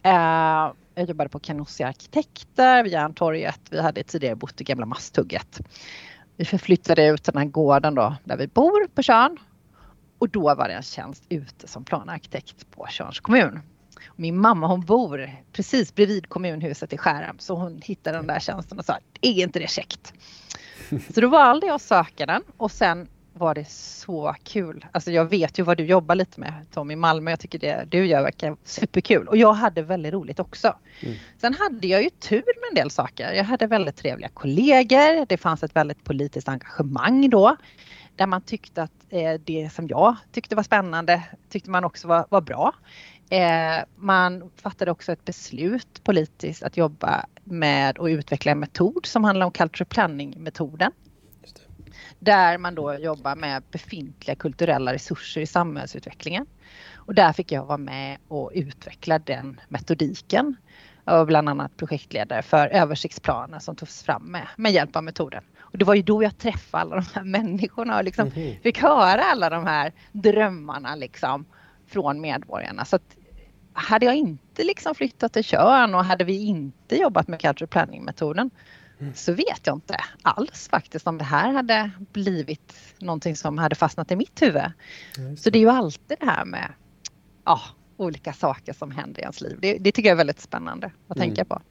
Uh, jag jobbade på Canossi Arkitekter vid Järntorget. Vi hade tidigare bott i gamla Masthugget. Vi förflyttade ut den här gården då där vi bor på Tjörn. Och då var det en tjänst ute som planarkitekt på Tjörns kommun. Min mamma hon bor precis bredvid kommunhuset i Skärhamn så hon hittade den där tjänsten och sa är inte det käckt? Så då valde jag att söka den och sen var det så kul. Alltså jag vet ju vad du jobbar lite med Tom i Malmö. Jag tycker det du gör verkar superkul och jag hade väldigt roligt också. Mm. Sen hade jag ju tur med en del saker. Jag hade väldigt trevliga kollegor. Det fanns ett väldigt politiskt engagemang då där man tyckte att eh, det som jag tyckte var spännande tyckte man också var, var bra. Eh, man fattade också ett beslut politiskt att jobba med och utveckla en metod som handlar om cultural planning-metoden. Där man då jobbar med befintliga kulturella resurser i samhällsutvecklingen. Och där fick jag vara med och utveckla den metodiken. Och bland annat projektledare för översiktsplaner som togs fram med, med hjälp av metoden. Och det var ju då jag träffade alla de här människorna och liksom mm -hmm. fick höra alla de här drömmarna liksom från medborgarna. Så att hade jag inte liksom flyttat till Tjörn och hade vi inte jobbat med cultural planning-metoden mm. så vet jag inte alls faktiskt om det här hade blivit någonting som hade fastnat i mitt huvud. Ja, så det är ju alltid det här med ja, olika saker som händer i ens liv. Det, det tycker jag är väldigt spännande att mm. tänka på.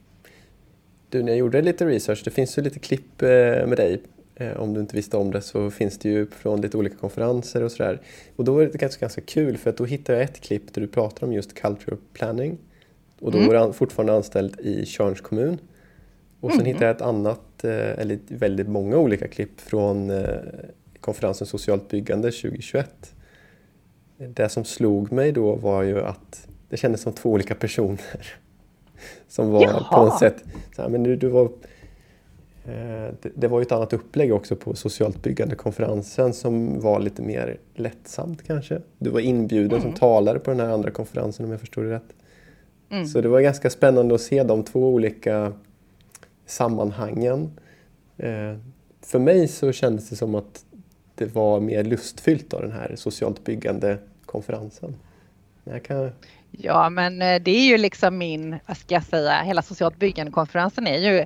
Du, när jag gjorde lite research, det finns ju lite klipp eh, med dig Eh, om du inte visste om det så finns det ju från lite olika konferenser och sådär. Och då var det ganska, ganska kul för att då hittade jag ett klipp där du pratar om just cultural planning. Och då mm. var du fortfarande anställd i Tjörns kommun. Och sen mm. hittade jag ett annat, eh, eller väldigt många olika klipp från konferensen Socialt byggande 2021. Det som slog mig då var ju att det kändes som två olika personer. Som var Jaha. på något sätt, så här, men du, du var Eh, det var ju ett annat upplägg också på socialt byggande-konferensen som var lite mer lättsamt kanske. Du var inbjuden mm. som talare på den här andra konferensen om jag förstod det rätt. Mm. Så det var ganska spännande att se de två olika sammanhangen. Eh, för mig så kändes det som att det var mer lustfyllt av den här socialt byggande-konferensen. Kan... Ja men eh, det är ju liksom min, vad ska jag säga, hela socialt byggande-konferensen är ju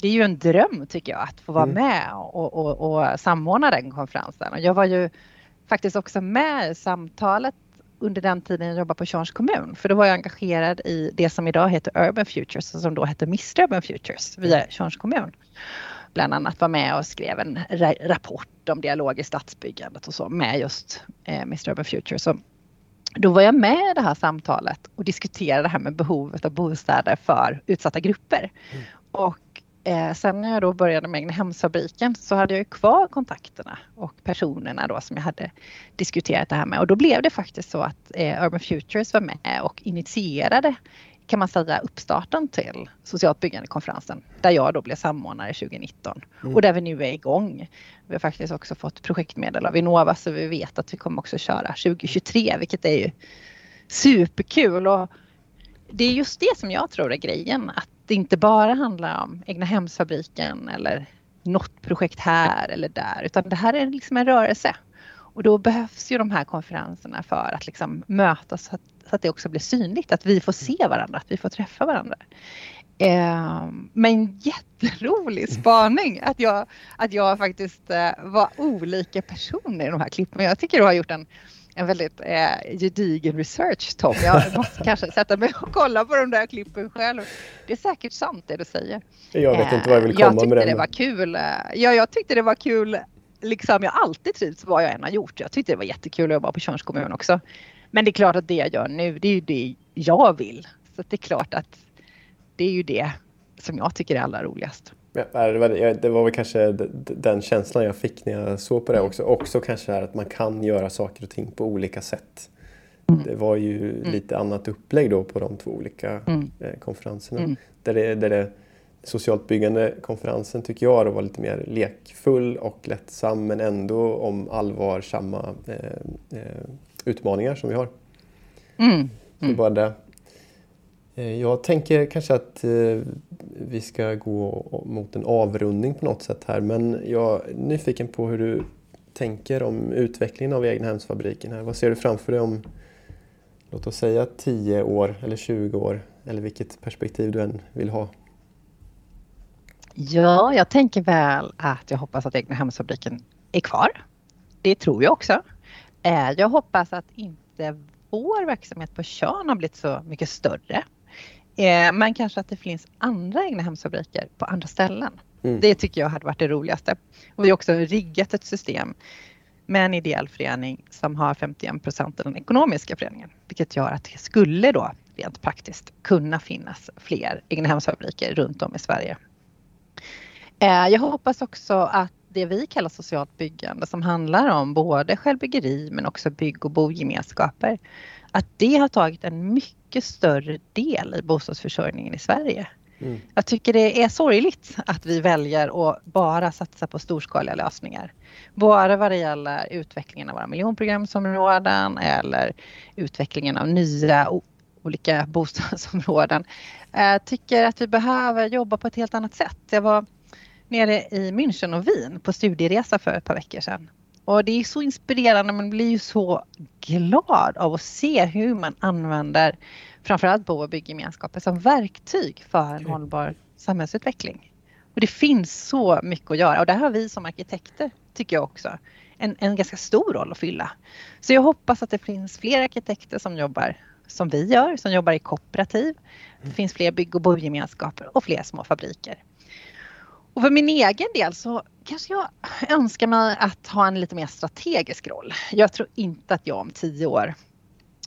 det är ju en dröm tycker jag att få vara mm. med och, och, och, samordna den konferensen. Och jag var ju faktiskt också med i samtalet under den tiden jag jobbade på Tjörns kommun. För då var jag engagerad i det som idag heter Urban Futures och som då hette Mr Urban Futures via Tjörns kommun. Bland annat var med och skrev en rapport om dialog i stadsbyggandet och så med just eh, Mr Urban Futures. Så då var jag med i det här samtalet och diskuterade det här med behovet av bostäder för utsatta grupper. Mm. Och Eh, sen när jag då började med Egnahemsfabriken så hade jag kvar kontakterna och personerna då som jag hade diskuterat det här med och då blev det faktiskt så att eh, Urban Futures var med och initierade kan man säga uppstarten till socialt byggande-konferensen där jag då blev samordnare 2019 mm. och där vi nu är igång. Vi har faktiskt också fått projektmedel av Vinnova så vi vet att vi kommer också köra 2023 vilket är ju superkul och det är just det som jag tror är grejen att det inte bara handlar om egna hemsfabriken eller något projekt här eller där utan det här är liksom en rörelse. Och då behövs ju de här konferenserna för att liksom mötas så att, så att det också blir synligt, att vi får se varandra, att vi får träffa varandra. Eh, men jätterolig spaning att jag, att jag faktiskt eh, var olika personer i de här klippen. Jag tycker du har gjort en en väldigt eh, gedigen research Tom. Jag måste kanske sätta mig och kolla på de där klippen själv. Det är säkert sant det du säger. Jag vet inte vad jag vill komma jag med det. Jag tyckte det var kul. Eh, ja, jag tyckte det var kul. Liksom, jag har alltid trivts vad jag än har gjort. Jag tyckte det var jättekul att jobba på Tjörns kommun också. Men det är klart att det jag gör nu, det är ju det jag vill. Så det är klart att det är ju det som jag tycker är allra roligast. Ja, det, var, det var väl kanske den känslan jag fick när jag såg på det också. Också kanske att man kan göra saker och ting på olika sätt. Mm. Det var ju mm. lite annat upplägg då på de två olika mm. Eh, konferenserna. Mm. Där det, där det socialt byggande konferensen tycker jag då var lite mer lekfull och lättsam men ändå om allvarsamma eh, eh, utmaningar som vi har. Mm. Mm. bara det. Eh, jag tänker kanske att eh, vi ska gå mot en avrundning på något sätt här men jag är nyfiken på hur du tänker om utvecklingen av egnahemsfabriken här. Vad ser du framför dig om, låt oss säga 10 år eller 20 år eller vilket perspektiv du än vill ha? Ja, jag tänker väl att jag hoppas att egnahemsfabriken är kvar. Det tror jag också. Eh, jag hoppas att inte vår verksamhet på Tjörn har blivit så mycket större Eh, men kanske att det finns andra egnahemsfabriker på andra ställen. Mm. Det tycker jag hade varit det roligaste. Och vi har också riggat ett system med en ideell förening som har 51 procent av den ekonomiska föreningen. Vilket gör att det skulle då rent praktiskt kunna finnas fler egnahemsfabriker runt om i Sverige. Eh, jag hoppas också att det vi kallar socialt byggande som handlar om både självbyggeri men också bygg och bogemenskaper. Att det har tagit en mycket större del i bostadsförsörjningen i Sverige. Mm. Jag tycker det är sorgligt att vi väljer att bara satsa på storskaliga lösningar. Bara vad det gäller utvecklingen av våra miljonprogramsområden eller utvecklingen av nya olika bostadsområden. Jag tycker att vi behöver jobba på ett helt annat sätt. Jag var nere i München och Wien på studieresa för ett par veckor sedan. Och det är så inspirerande, man blir ju så glad av att se hur man använder framförallt bo och bygggemenskaper som verktyg för en hållbar samhällsutveckling. Och det finns så mycket att göra och där har vi som arkitekter, tycker jag också, en, en ganska stor roll att fylla. Så jag hoppas att det finns fler arkitekter som jobbar som vi gör, som jobbar i kooperativ. Det finns fler bygg och bogemenskaper och fler små fabriker. Och för min egen del så kanske jag önskar mig att ha en lite mer strategisk roll. Jag tror inte att jag om tio år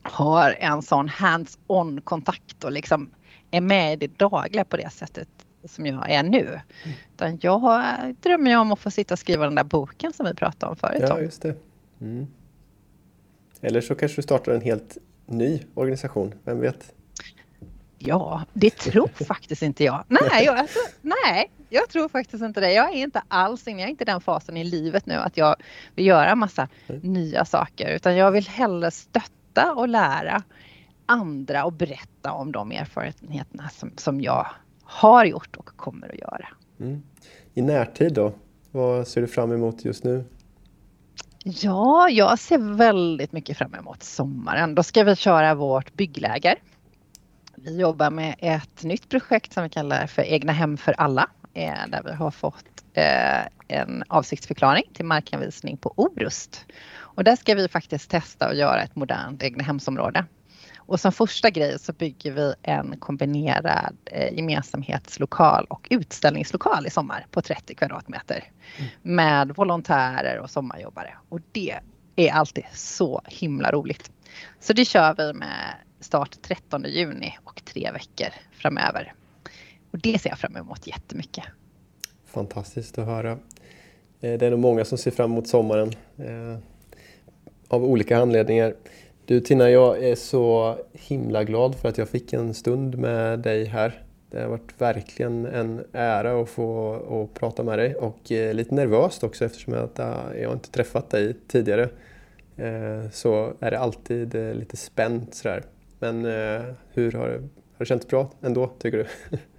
har en sån hands-on kontakt och liksom är med i det dagliga på det sättet som jag är nu. Mm. Utan jag drömmer om att få sitta och skriva den där boken som vi pratade om förut. Ja, just det. Mm. Eller så kanske du startar en helt ny organisation, vem vet? Ja, det tror faktiskt inte jag. Nej jag, alltså, nej, jag tror faktiskt inte det. Jag är inte alls inne, jag är inte i den fasen i livet nu att jag vill göra massa mm. nya saker utan jag vill hellre stötta och lära andra och berätta om de erfarenheterna som, som jag har gjort och kommer att göra. Mm. I närtid då? Vad ser du fram emot just nu? Ja, jag ser väldigt mycket fram emot sommaren. Då ska vi köra vårt byggläger vi jobbar med ett nytt projekt som vi kallar för Egna hem för alla. Eh, där vi har fått eh, en avsiktsförklaring till markanvisning på Orust. Och där ska vi faktiskt testa att göra ett modernt egnahemsområde. Och som första grej så bygger vi en kombinerad eh, gemensamhetslokal och utställningslokal i sommar på 30 kvadratmeter. Mm. Med volontärer och sommarjobbare. Och det är alltid så himla roligt. Så det kör vi med start 13 juni och tre veckor framöver. Och det ser jag fram emot jättemycket. Fantastiskt att höra. Eh, det är nog många som ser fram emot sommaren eh, av olika anledningar. Du Tina, jag är så himla glad för att jag fick en stund med dig här. Det har varit verkligen en ära att få att prata med dig och eh, lite nervöst också eftersom jag, jag inte träffat dig tidigare. Så är det alltid lite spänt sådär. Men hur har det, har det känts bra ändå tycker du?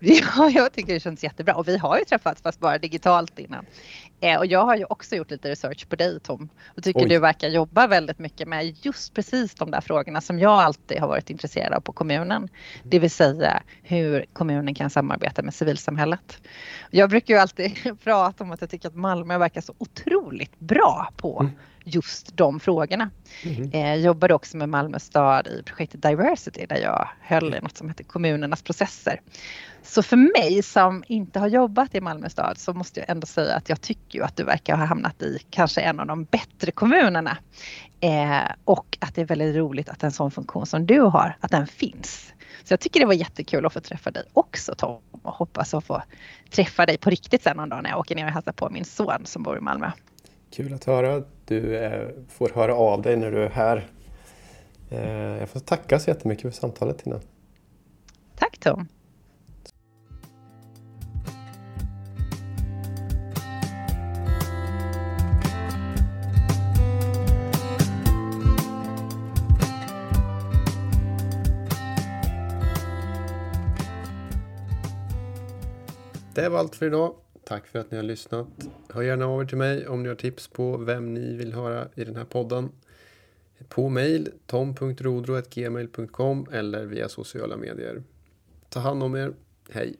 Ja, jag tycker det känns jättebra och vi har ju träffats fast bara digitalt innan. Eh, och jag har ju också gjort lite research på dig Tom och tycker Oj. du verkar jobba väldigt mycket med just precis de där frågorna som jag alltid har varit intresserad av på kommunen. Det vill säga hur kommunen kan samarbeta med civilsamhället. Jag brukar ju alltid prata om att jag tycker att Malmö verkar så otroligt bra på mm just de frågorna. Mm. Eh, jobbade också med Malmö stad i projektet Diversity där jag höll i något som heter kommunernas processer. Så för mig som inte har jobbat i Malmö stad så måste jag ändå säga att jag tycker att du verkar ha hamnat i kanske en av de bättre kommunerna. Eh, och att det är väldigt roligt att en sån funktion som du har, att den finns. Så jag tycker det var jättekul att få träffa dig också Tom och hoppas att få träffa dig på riktigt sen någon dag när jag åker ner och hälsar på min son som bor i Malmö. Kul att höra. Du eh, får höra av dig när du är här. Eh, jag får tacka så jättemycket för samtalet Tina. Tack Tom. Det var allt för idag. Tack för att ni har lyssnat. Hör gärna av er till mig om ni har tips på vem ni vill höra i den här podden. På mail tom.rodro.gmail.com eller via sociala medier. Ta hand om er. Hej!